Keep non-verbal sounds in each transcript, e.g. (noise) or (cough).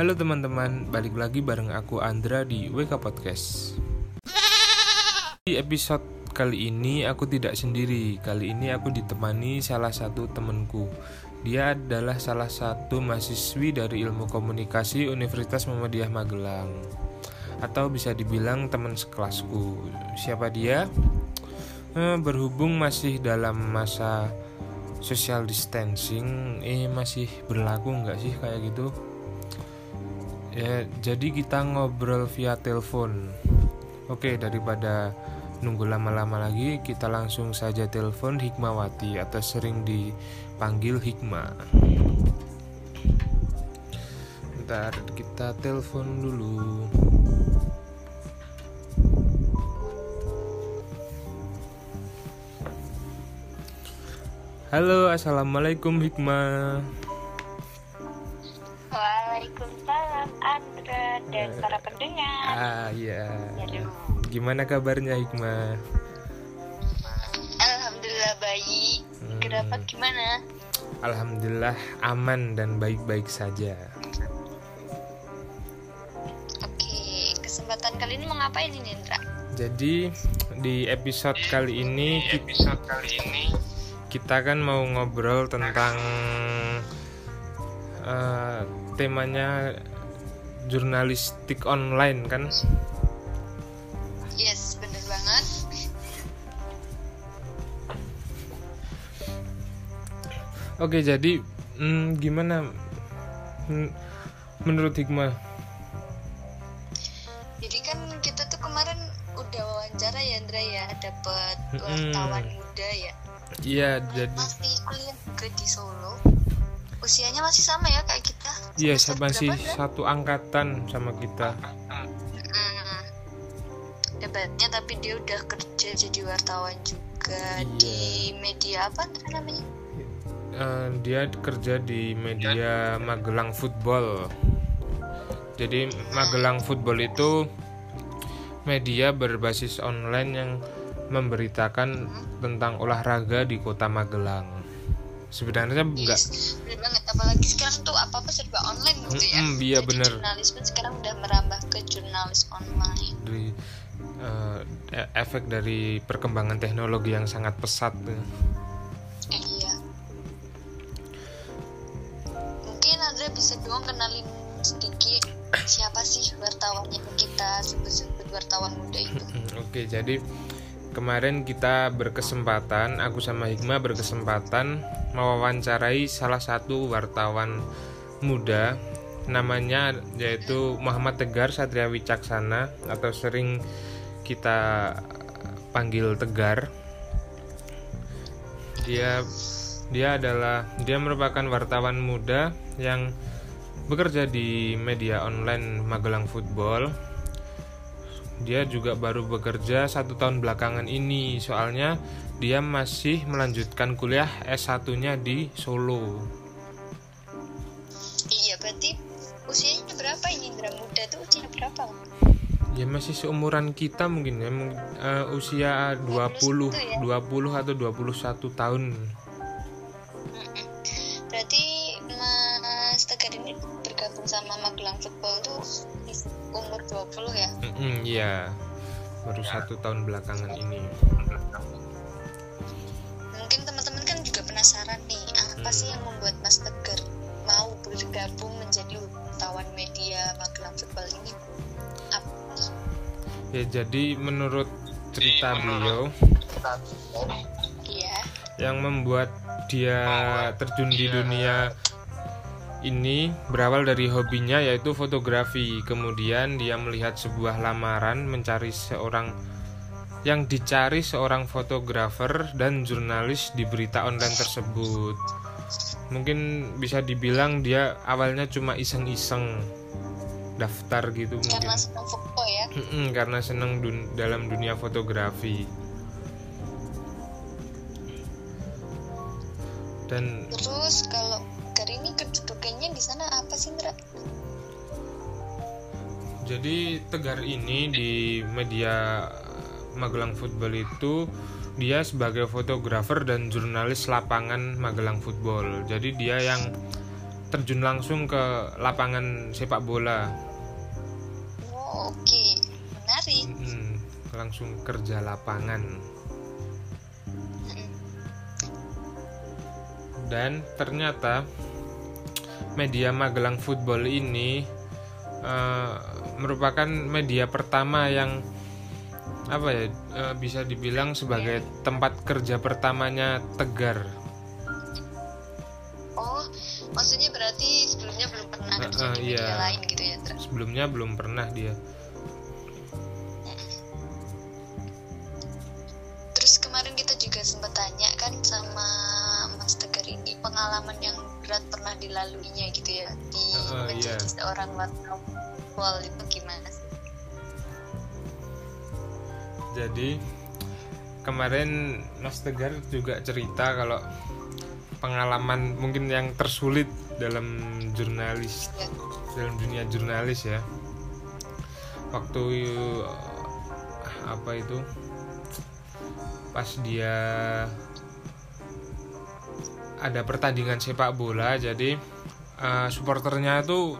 Halo teman-teman, balik lagi bareng aku Andra di WK Podcast. Di episode kali ini aku tidak sendiri. Kali ini aku ditemani salah satu temanku. Dia adalah salah satu mahasiswi dari Ilmu Komunikasi Universitas Muhammadiyah Magelang. Atau bisa dibilang teman sekelasku. Siapa dia? Eh, berhubung masih dalam masa social distancing, eh masih berlaku nggak sih kayak gitu? Ya jadi kita ngobrol via telepon. Oke daripada nunggu lama-lama lagi kita langsung saja telepon Hikmawati atau sering dipanggil Hikmah ntar kita telepon dulu. Halo, assalamualaikum Hikmah. Dan para pendengar. Ah iya. Gimana kabarnya Hikmah? Alhamdulillah baik. Hmm. Kenapa gimana? Alhamdulillah aman dan baik-baik saja. Oke, kesempatan kali ini mau ngapain ini Indra? Jadi di episode kali ini kita, kita kan mau ngobrol tentang eh, temanya jurnalistik online kan? Yes, bener banget. Oke jadi hmm, gimana Hmm, menurut Hikmah? Jadi kan kita tuh kemarin udah wawancara ya Indra ya, dapat Mm-mm. wartawan muda ya. Iya jadi Masih kuliah juga di Solo. Usianya masih sama ya kayak kita. Iya Semester masih berapa, satu angkatan sama kita. Mm. Hebatnya tapi dia udah kerja jadi wartawan juga Iya. di media apa namanya? Eh, dia kerja di media Magelang Football. Jadi Magelang Football itu media berbasis online yang memberitakan tentang olahraga di kota Magelang. Sebenarnya enggak Yes, bener banget apalagi sekarang tuh apa apa serba online gitu ya. Iya, Jadi bener. Jurnalis pun sekarang udah merambah ke jurnalis online. dari eh, e- efek dari perkembangan teknologi yang sangat pesat. Eh, iya. Mungkin Andra bisa dong kenalin sedikit siapa sih wartawannya kita sebut-sebut wartawan muda itu. Oke, jadi kemarin kita berkesempatan, aku sama Hikmah berkesempatan mewawancarai salah satu wartawan muda namanya yaitu Muhammad Tegar Satria Wicaksana atau sering kita panggil Tegar. Dia dia adalah dia merupakan wartawan muda yang bekerja di media online Magelang Football dia juga baru bekerja satu tahun belakangan ini soalnya dia masih melanjutkan kuliah S1-nya di Solo. Iya, berarti usianya berapa ini Indra muda tuh usia berapa? Ya masih seumuran kita mungkin ya, eh, usia 20, 20 atau 21 tahun. 20 ya? Mm-mm, Iya, baru satu tahun belakangan ini. Mungkin teman-teman kan juga penasaran nih, apa sih Hmm. yang membuat Mas Tegar mau bergabung menjadi wartawan media Magelang Football ini? Apa? Ya jadi menurut cerita beliau Iya. yang membuat dia terjun di dunia ini berawal dari hobinya yaitu fotografi. Kemudian dia melihat sebuah lamaran mencari seorang yang dicari seorang fotografer dan jurnalis di berita online tersebut. Mungkin bisa dibilang dia awalnya cuma iseng-iseng daftar gitu mungkin. Karena senang foto ya. Karena senang dun- dalam dunia fotografi. Dan Terus Jadi Tegar ini di media Magelang Football itu dia sebagai fotografer dan jurnalis lapangan Magelang Football. Jadi dia yang terjun langsung ke lapangan sepak bola oh, oke okay. menarik Mm, langsung kerja lapangan dan ternyata media Magelang Football ini eh, merupakan media pertama yang apa ya eh, bisa dibilang sebagai tempat kerja pertamanya Tegar. oh maksudnya berarti sebelumnya belum pernah kerja eh, di media iya. lain gitu ya Tra? Sebelumnya belum pernah dia. Terus kemarin kita juga sempat tanya kan sama Mas Tegar ini pengalaman yang berat pernah dilaluinya gitu ya di Uh, uh, menjadi iya. seorang wartawan itu Jadi kemarin Mas Tegar juga cerita kalau pengalaman mungkin yang tersulit dalam jurnalis Ya. dalam dunia jurnalis ya. Waktu apa itu pas dia ada pertandingan sepak bola jadi eh, supporternya itu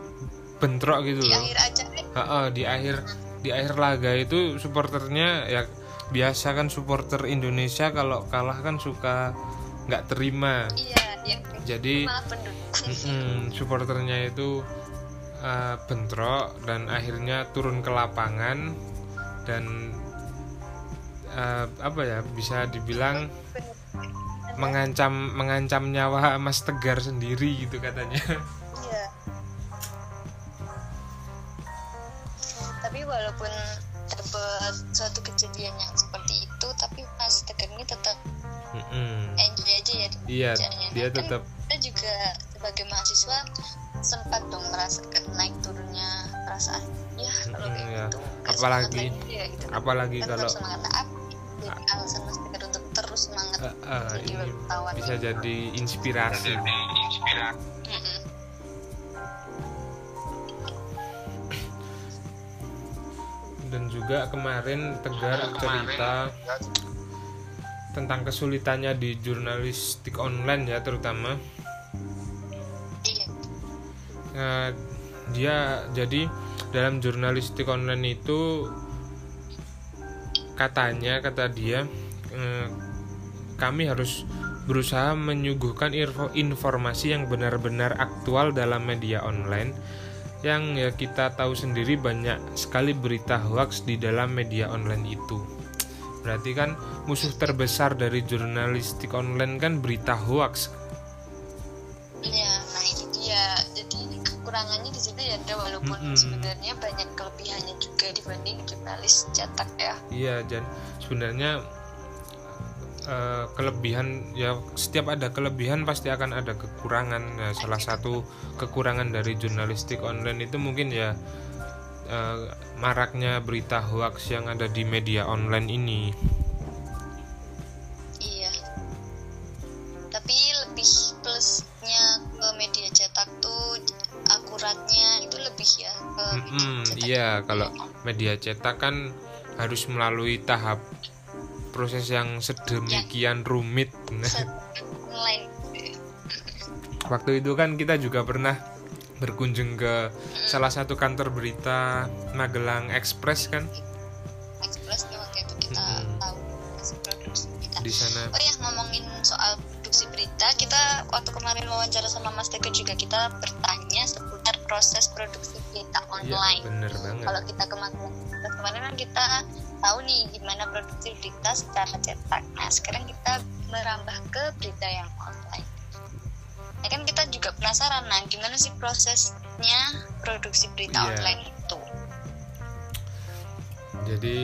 bentrok gitu Di loh. akhir acara Ha-ha, di akhir di akhir laga itu supporternya ya biasa kan supporter Indonesia kalau kalah kan suka nggak terima. Iya yang jadi mm-mm, supporternya itu uh, bentrok dan akhirnya turun ke lapangan dan uh, apa ya bisa dibilang mengancam mengancam nyawa Mas Tegar sendiri gitu katanya iya kerjanya. dia Kan tetap kita juga sebagai mahasiswa sempat dong merasakan naik turunnya perasaan. Ya kalau Mm-mm, kayak ya. gitu. nggak Apalagi- lagi ya, gitu. apalagi Kan kalau semangat? Jadi alasan Mas Tegar untuk terus semangat uh, uh, jadi ini wartawan. bisa jadi inspirasi Mm-mm. dan juga kemarin Tegar cerita tentang kesulitannya di jurnalistik online ya terutama. Eh, dia jadi dalam jurnalistik online itu katanya kata dia eh, kami harus berusaha menyuguhkan info- informasi yang benar-benar aktual dalam media online yang ya kita tahu sendiri banyak sekali berita hoax di dalam media online itu berarti kan musuh terbesar dari jurnalistik online kan berita hoax Iya, nah itu dia. Jadi kekurangannya di situ ya ada walaupun Mm-mm. sebenarnya banyak kelebihannya juga dibanding jurnalis cetak ya. Iya, dan sebenarnya eh, kelebihan ya setiap ada kelebihan pasti akan ada kekurangan. Nah, salah satu kekurangan dari jurnalistik online itu mungkin ya eh, maraknya berita hoax yang ada di media online ini. Iya. Tapi lebih plusnya ke media cetak tuh akuratnya itu lebih ya ke media Mm-mm, cetak. iya, kalau media cetak kan harus melalui tahap proses yang sedemikian rumit. Nah, Set. Waktu itu kan kita juga pernah berkunjung ke salah satu kantor berita Magelang Express kan Express nih waktu itu kita Mm-mm. tahu kita. di sana. Oh ya ngomongin soal produksi berita, kita waktu kemarin wawancara sama Mas Teguh juga kita bertanya seputar proses produksi berita Iya, online. bener banget. Kalau kita kemarin kemarin kan kita tahu nih gimana produksi berita secara cetak. Nah sekarang kita merambah ke berita yang online. Ya kan kita juga penasaran, nah gimana sih prosesnya produksi berita Iya. online itu? Jadi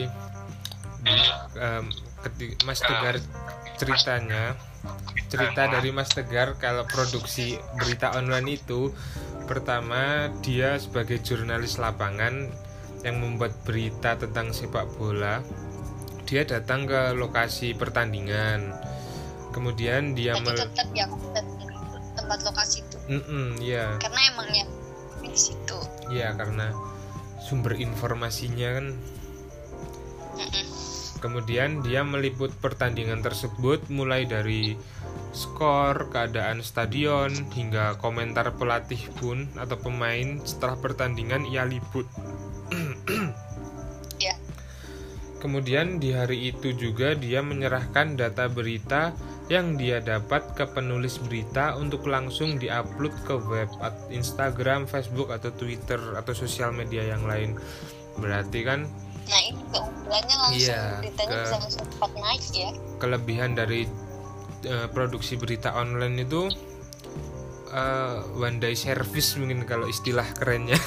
Mas Tegar ceritanya cerita dari Mas Tegar kalau produksi berita online itu pertama dia sebagai jurnalis lapangan yang membuat berita tentang sepak bola dia datang ke lokasi pertandingan kemudian dia Tapi mel tetap ya tempat lokasi itu, Mm-mm, iya karena emangnya di situ. iya karena sumber informasinya kan Mm-mm. Kemudian dia meliput pertandingan tersebut mulai dari skor, keadaan stadion, hingga komentar pelatih pun atau pemain setelah pertandingan ia liput. ya Kemudian di hari itu juga dia menyerahkan data berita yang dia dapat ke penulis berita untuk langsung diupload ke web Instagram, Facebook atau Twitter atau sosial media yang lain. Berarti kan nah ini keunggulannya langsung Iya, beritanya ke- bisa langsung cepat naik ya kelebihan dari eh, produksi berita online itu eh, one day service mungkin kalau istilah kerennya.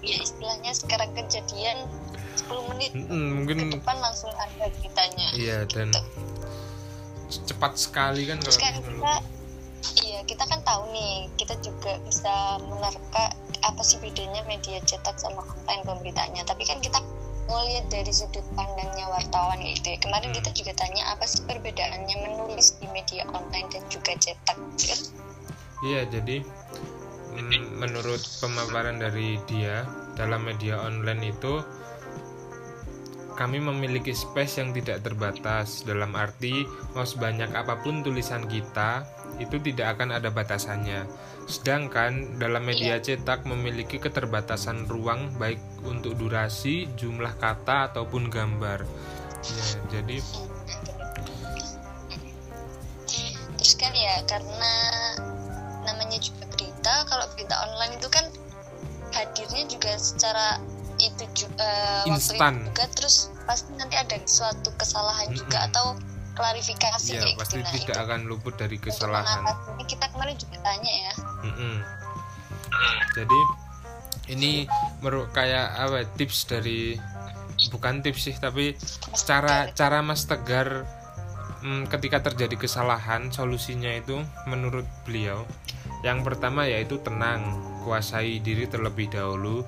ya istilahnya sekarang kejadian 10 menit Mm, ke mungkin depan langsung ada beritanya iya dan cepat sekali kan terus kan kita iya kita kan tahu nih kita juga bisa menerka apa sih bedanya media cetak sama online pemberitaannya tapi kan kita mau lihat dari sudut pandangnya wartawan gitu ya. Kemarin Hmm. kita juga tanya apa sih perbedaannya menulis di media online dan juga cetak? Iya, jadi menurut pemaparan dari dia dalam media online itu kami memiliki space yang tidak terbatas dalam arti mau sebanyak apa pun tulisan kita itu tidak akan ada batasannya. Sedangkan dalam media cetak memiliki keterbatasan ruang baik untuk durasi, jumlah kata ataupun gambar. Ya, jadi terus kan ya karena namanya juga berita kalau berita online itu kan hadirnya juga secara juga waktu Instan. itu juga terus pasti nanti ada suatu kesalahan juga Mm-mm. atau klarifikasi ya kayak pasti gitu nah tidak itu akan luput dari untuk kesalahan. mengatasinya kita kemarin juga tanya ya Mm-mm. Jadi ini meru kayak apa tips dari bukan tips sih tapi cara cara Mas Tegar mm, ketika terjadi kesalahan solusinya itu menurut beliau yang pertama yaitu tenang kuasai diri terlebih dahulu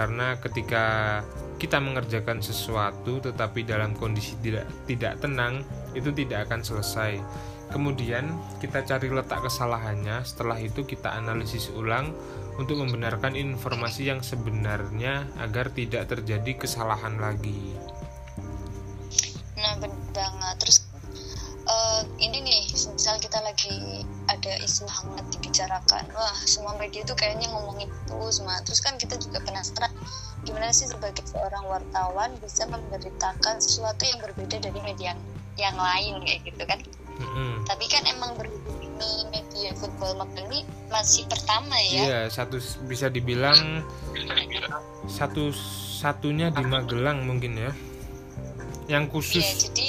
karena ketika kita mengerjakan sesuatu tetapi dalam kondisi tidak tidak tenang itu tidak akan selesai. Kemudian kita cari letak kesalahannya setelah itu kita analisis ulang untuk membenarkan informasi yang sebenarnya agar tidak terjadi kesalahan lagi. Nah bener banget. Terus eh, ini nih misal kita lagi ada isu hangat dibicarakan wah semua media tuh kayaknya ngomongin itu semua terus kan kita juga penasaran gimana sih sebagai seorang wartawan bisa memberitakan sesuatu yang berbeda dari media yang, yang lain kayak gitu kan Mm-mm. tapi kan emang berhubung ini media football magang ini masih pertama ya Iya, satu bisa dibilang satu satunya di Magelang mungkin ya. Yang khusus. Iya, jadi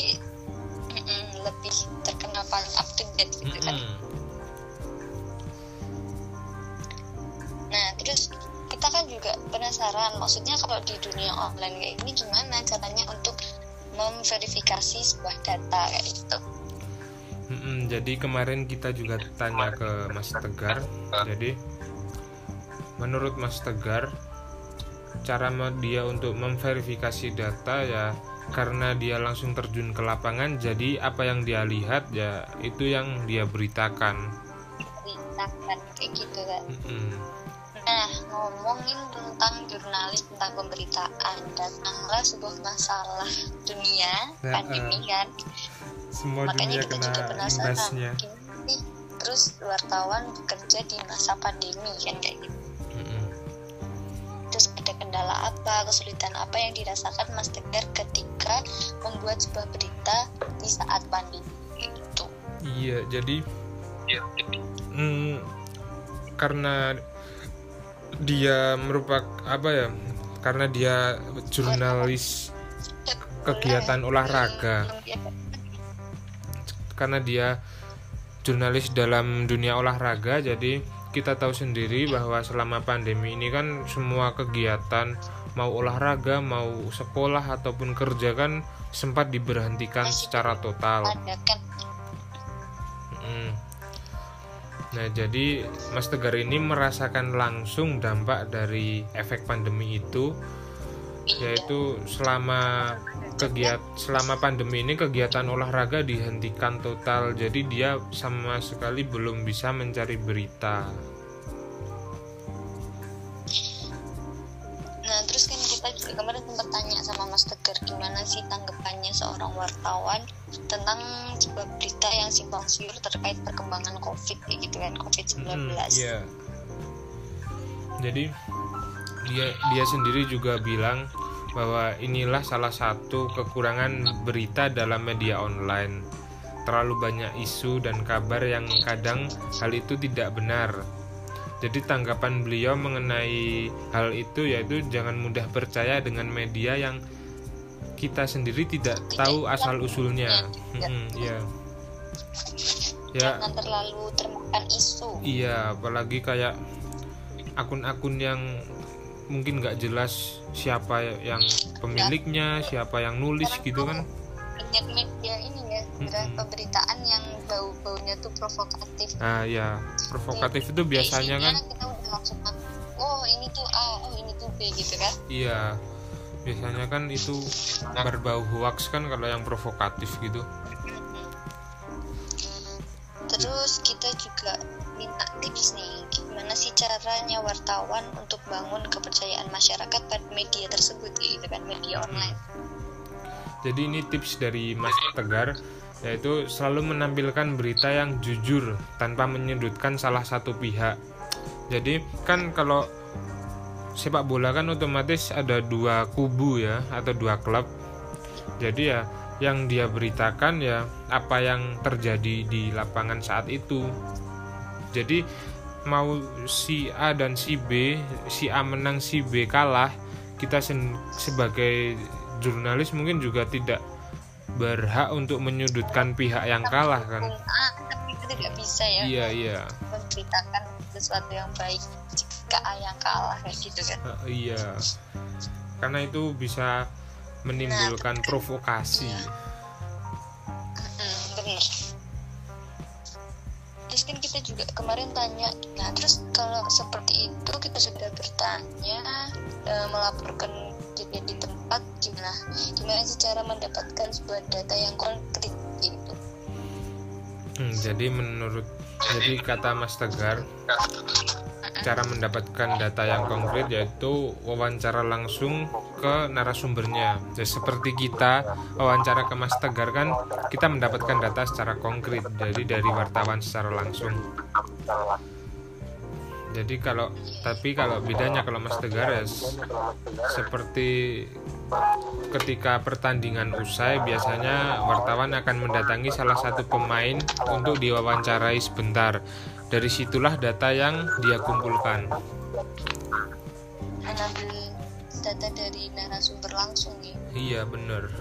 lebih terkenal paling up to date gitu kan Mm-mm. Nah, penasaran, maksudnya kalau di dunia online kayak gini gimana caranya untuk memverifikasi sebuah data kayak gitu. Mm-mm, Jadi kemarin kita juga tanya ke Mas Tegar. Jadi menurut Mas Tegar cara dia untuk memverifikasi data ya karena dia langsung terjun ke lapangan jadi apa yang dia lihat ya itu yang dia beritakan. Beritakan kayak gitu kan. Mm-mm. Nah, ngomongin tentang jurnalis tentang pemberitaan datanglah sebuah masalah dunia Nah, pandemi kan. Semua Makanya dunia kita kena juga penasaran. imbasnya. Sih terus wartawan bekerja di masa pandemi kan kayak gitu. Terus ada kendala apa, kesulitan apa yang dirasakan Mas Tegar ketika membuat sebuah berita di saat pandemi gitu. Iya, jadi mm, karena dia merupakan apa ya? Karena dia jurnalis Kegiatan olahraga. karena dia jurnalis dalam dunia olahraga jadi kita tahu sendiri bahwa selama pandemi ini kan semua kegiatan mau olahraga mau sekolah ataupun kerja kan sempat diberhentikan secara total. Nah, jadi Mas Tegar ini merasakan langsung dampak dari efek pandemi itu yaitu selama kegiat selama pandemi ini kegiatan olahraga dihentikan total. Jadi dia sama sekali belum bisa mencari berita. Nah terus kan kita kemarin sempat tanya sama Mas Tegar gimana sih tanggapannya seorang wartawan tentang sebuah berita yang simpang siur terkait perkembangan COVID gitu kan COVID-19. Hmm, iya. Jadi dia dia sendiri juga bilang bahwa inilah salah satu kekurangan berita dalam media online. Terlalu banyak isu dan kabar yang kadang hal itu tidak benar. Jadi tanggapan beliau mengenai hal itu yaitu jangan mudah percaya dengan media yang kita sendiri tidak tahu asal usulnya. Hmm, ya. Ya. Jangan terlalu termakan isu. Iya, apalagi kayak akun-akun yang mungkin nggak jelas siapa yang pemiliknya, siapa yang nulis gitu kan. Banyak media ini ya, hmm. pemberitaan yang bau-baunya tuh provokatif. Nah, ya, provokatif itu biasanya kan kita udah langsung oh ini tuh A, oh ini tuh B gitu kan. Iya. Biasanya kan itu berbau hoax kan kalau yang provokatif gitu. Terus kita juga minta tips nih, gimana sih caranya wartawan untuk bangun kepercayaan masyarakat pada media tersebut gitu kan, media online. Jadi ini tips dari Mas Tegar yaitu selalu menampilkan berita yang jujur tanpa menyudutkan salah satu pihak. Jadi kan kalau sepak bola kan otomatis ada dua kubu ya atau dua klub. Jadi ya yang dia beritakan ya apa yang terjadi di lapangan saat itu. Jadi mau si A dan si B, si A menang, si B kalah, kita sebagai jurnalis mungkin juga tidak berhak untuk menyudutkan pihak yang kalah kan ah, tapi itu tidak bisa ya iya iya menceritakan sesuatu yang baik jika yang kalah kayak gitu kan. Uh, iya. Karena itu bisa menimbulkan nah, provokasi. Iya. benar. Terus kan kita juga kemarin tanya nah terus kalau seperti itu kita sudah bertanya e, melaporkan jadi di tempat gimana? Gimana sih cara mendapatkan sebuah data yang konkret hmm, jadi menurut jadi kata Mas Tegar cara mendapatkan data yang konkret yaitu wawancara langsung ke narasumbernya. Jadi seperti kita wawancara ke Mas Tegar kan kita mendapatkan data secara konkret jadi dari wartawan secara langsung. Jadi kalau tapi kalau bedanya kalau Mas Tegar ya seperti ketika pertandingan usai biasanya wartawan akan mendatangi salah satu pemain untuk diwawancarai sebentar. Dari situlah data yang dia kumpulkan. Mengambil data dari narasumber langsung nih. Iya benar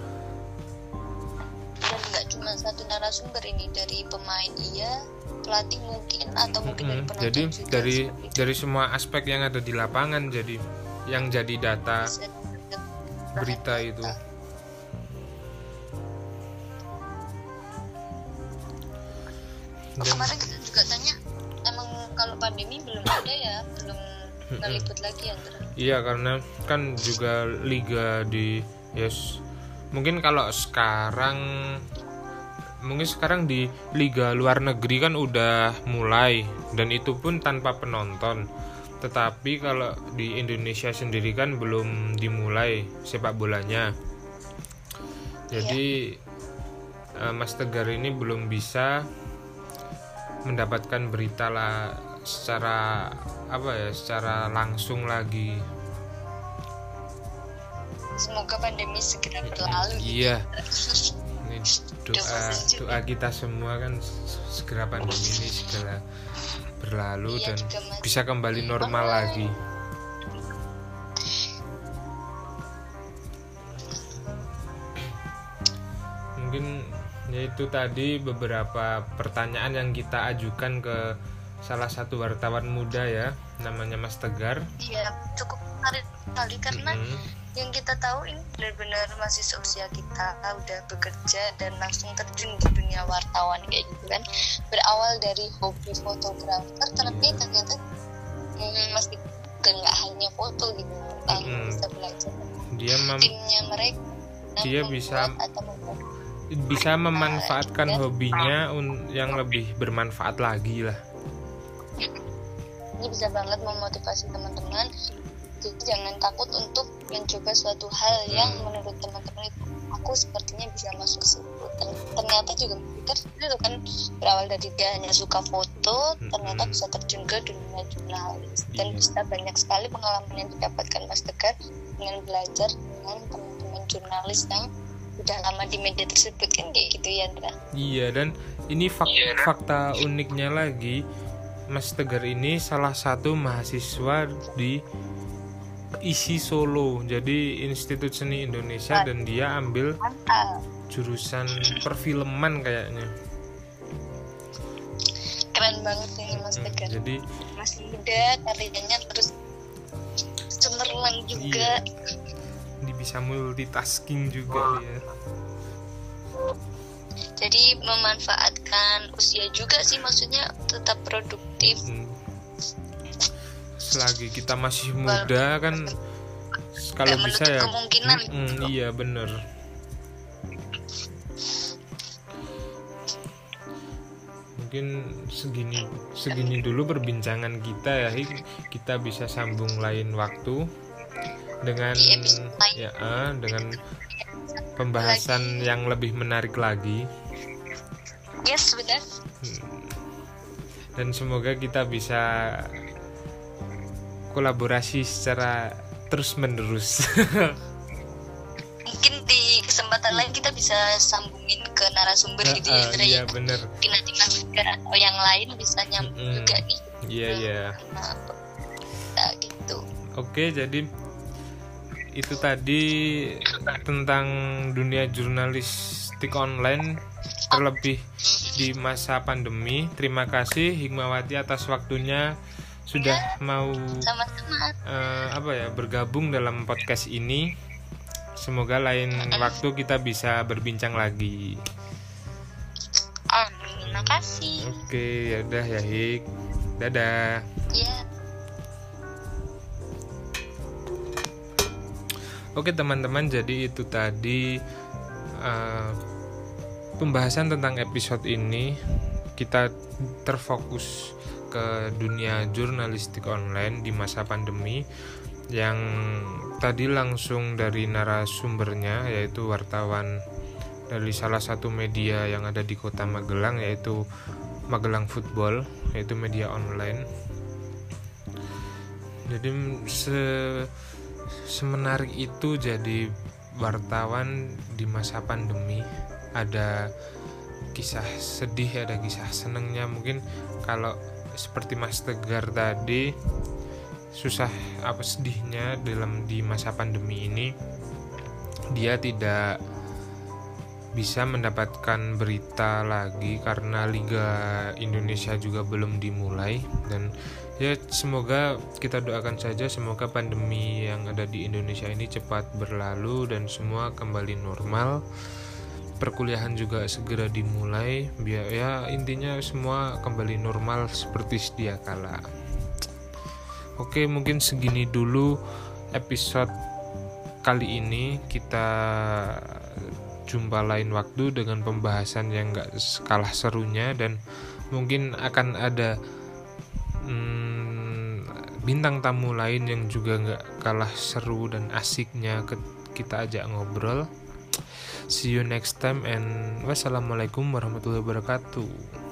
dan nggak cuma satu narasumber ini dari pemain iya pelatih mungkin atau mungkin hmm, dari penonton jadi juga, dari dari semua aspek yang ada di lapangan jadi yang jadi data berita itu. Dan, kemarin kita juga tanya emang kalau pandemi belum ada ya belum ngeliput lagi ya iya karena kan juga liga di yes. Mungkin kalau sekarang mungkin sekarang di liga luar negeri kan udah mulai dan itu pun tanpa penonton tetapi kalau di Indonesia sendiri kan belum dimulai sepak bolanya. Jadi iya. Mas Tegar ini belum bisa mendapatkan berita lah secara apa ya secara langsung lagi. Semoga pandemi segera berlalu iya. (laughs) Ini doa doa kita semua kan segera pandemi ini segera berlalu iya, dan bisa kembali normal lagi. Mungkin yaitu tadi beberapa pertanyaan yang kita ajukan ke salah satu wartawan muda ya namanya Mas Tegar. Iya cukup menarik sekali karena mm -hmm yang kita tahu ini benar-benar masih seusia kita udah bekerja dan langsung terjun di dunia wartawan kayak gitu kan. Berawal dari hobi fotografer tapi ternyata hmm, masih nggak hanya foto gitu. Kan hmm. bisa belajar dia timnya mereka dia bisa atau bisa memanfaatkan nah, hobinya yang lebih bermanfaat lagi lah. Ini bisa banget memotivasi teman-teman jadi jangan takut untuk mencoba suatu hal yang menurut teman-teman itu aku sepertinya bisa masuk situ. Ternyata juga pikir itu kan berawal dari dia hanya suka foto ternyata bisa terjun ke dunia jurnalis. Dan Iya. bisa banyak sekali pengalaman yang didapatkan Mas Tegar dengan belajar dengan teman-teman jurnalis yang udah lama di media tersebut kan kayak gitu ya Andra? Iya dan ini fak- fakta uniknya lagi Mas Tegar ini salah satu mahasiswa di isi Solo. Jadi Institut Seni Indonesia dan dia ambil jurusan perfilman kayaknya. Keren banget ini Mas Hmm, Tegar jadi masih muda karyanya terus cemerlang juga. Dia bisa multitasking juga dia. Jadi memanfaatkan usia juga sih maksudnya tetap produktif. Hmm. Selagi kita masih muda kan kalau bisa ya. kemungkinan. Gitu. iya bener. Mungkin segini segini dulu perbincangan kita ya kita bisa sambung lain waktu dengan lain. ya ah, dengan pembahasan yang lebih menarik lagi. Yes benar. Dan semoga kita bisa kolaborasi secara terus menerus (laughs) mungkin di kesempatan lain kita bisa sambungin ke narasumber gitu ya Indra iya ya bener. Mungkin nanti Mas atau yang lain bisa nyambung Mm-mm. juga nih. Iya iya. Nah, gitu. Oke jadi itu tadi tentang dunia jurnalistik online terlebih di masa pandemi. Terima kasih Hikmawati atas waktunya sudah mau sama-sama eh, apa ya bergabung dalam podcast ini. Semoga lain waktu kita bisa berbincang lagi. Amin makasih oke ya udah ya Hik. Dadah. Ya. Oke teman-teman, jadi itu tadi uh, pembahasan tentang episode ini. Kita terfokus ke dunia jurnalistik online di masa pandemi yang tadi langsung dari narasumbernya yaitu wartawan dari salah satu media yang ada di kota Magelang yaitu Magelang Football yaitu media online. Jadi se semenarik itu jadi wartawan di masa pandemi ada kisah sedih ada kisah senengnya mungkin kalau seperti Mas Tegar tadi susah apa sedihnya dalam di masa pandemi ini. Dia tidak bisa mendapatkan berita lagi karena Liga Indonesia juga belum dimulai. Dan ya semoga kita doakan saja semoga pandemi yang ada di Indonesia ini cepat berlalu dan semua kembali normal perkuliahan juga segera dimulai biar ya intinya semua kembali normal seperti sedia kala. Oke mungkin segini dulu episode kali ini. Kita jumpa lain waktu dengan pembahasan yang gak kalah serunya dan mungkin akan ada hmm, bintang tamu lain yang juga nggak kalah seru dan asiknya kita ajak ngobrol see you next time and wassalamualaikum warahmatullahi wabarakatuh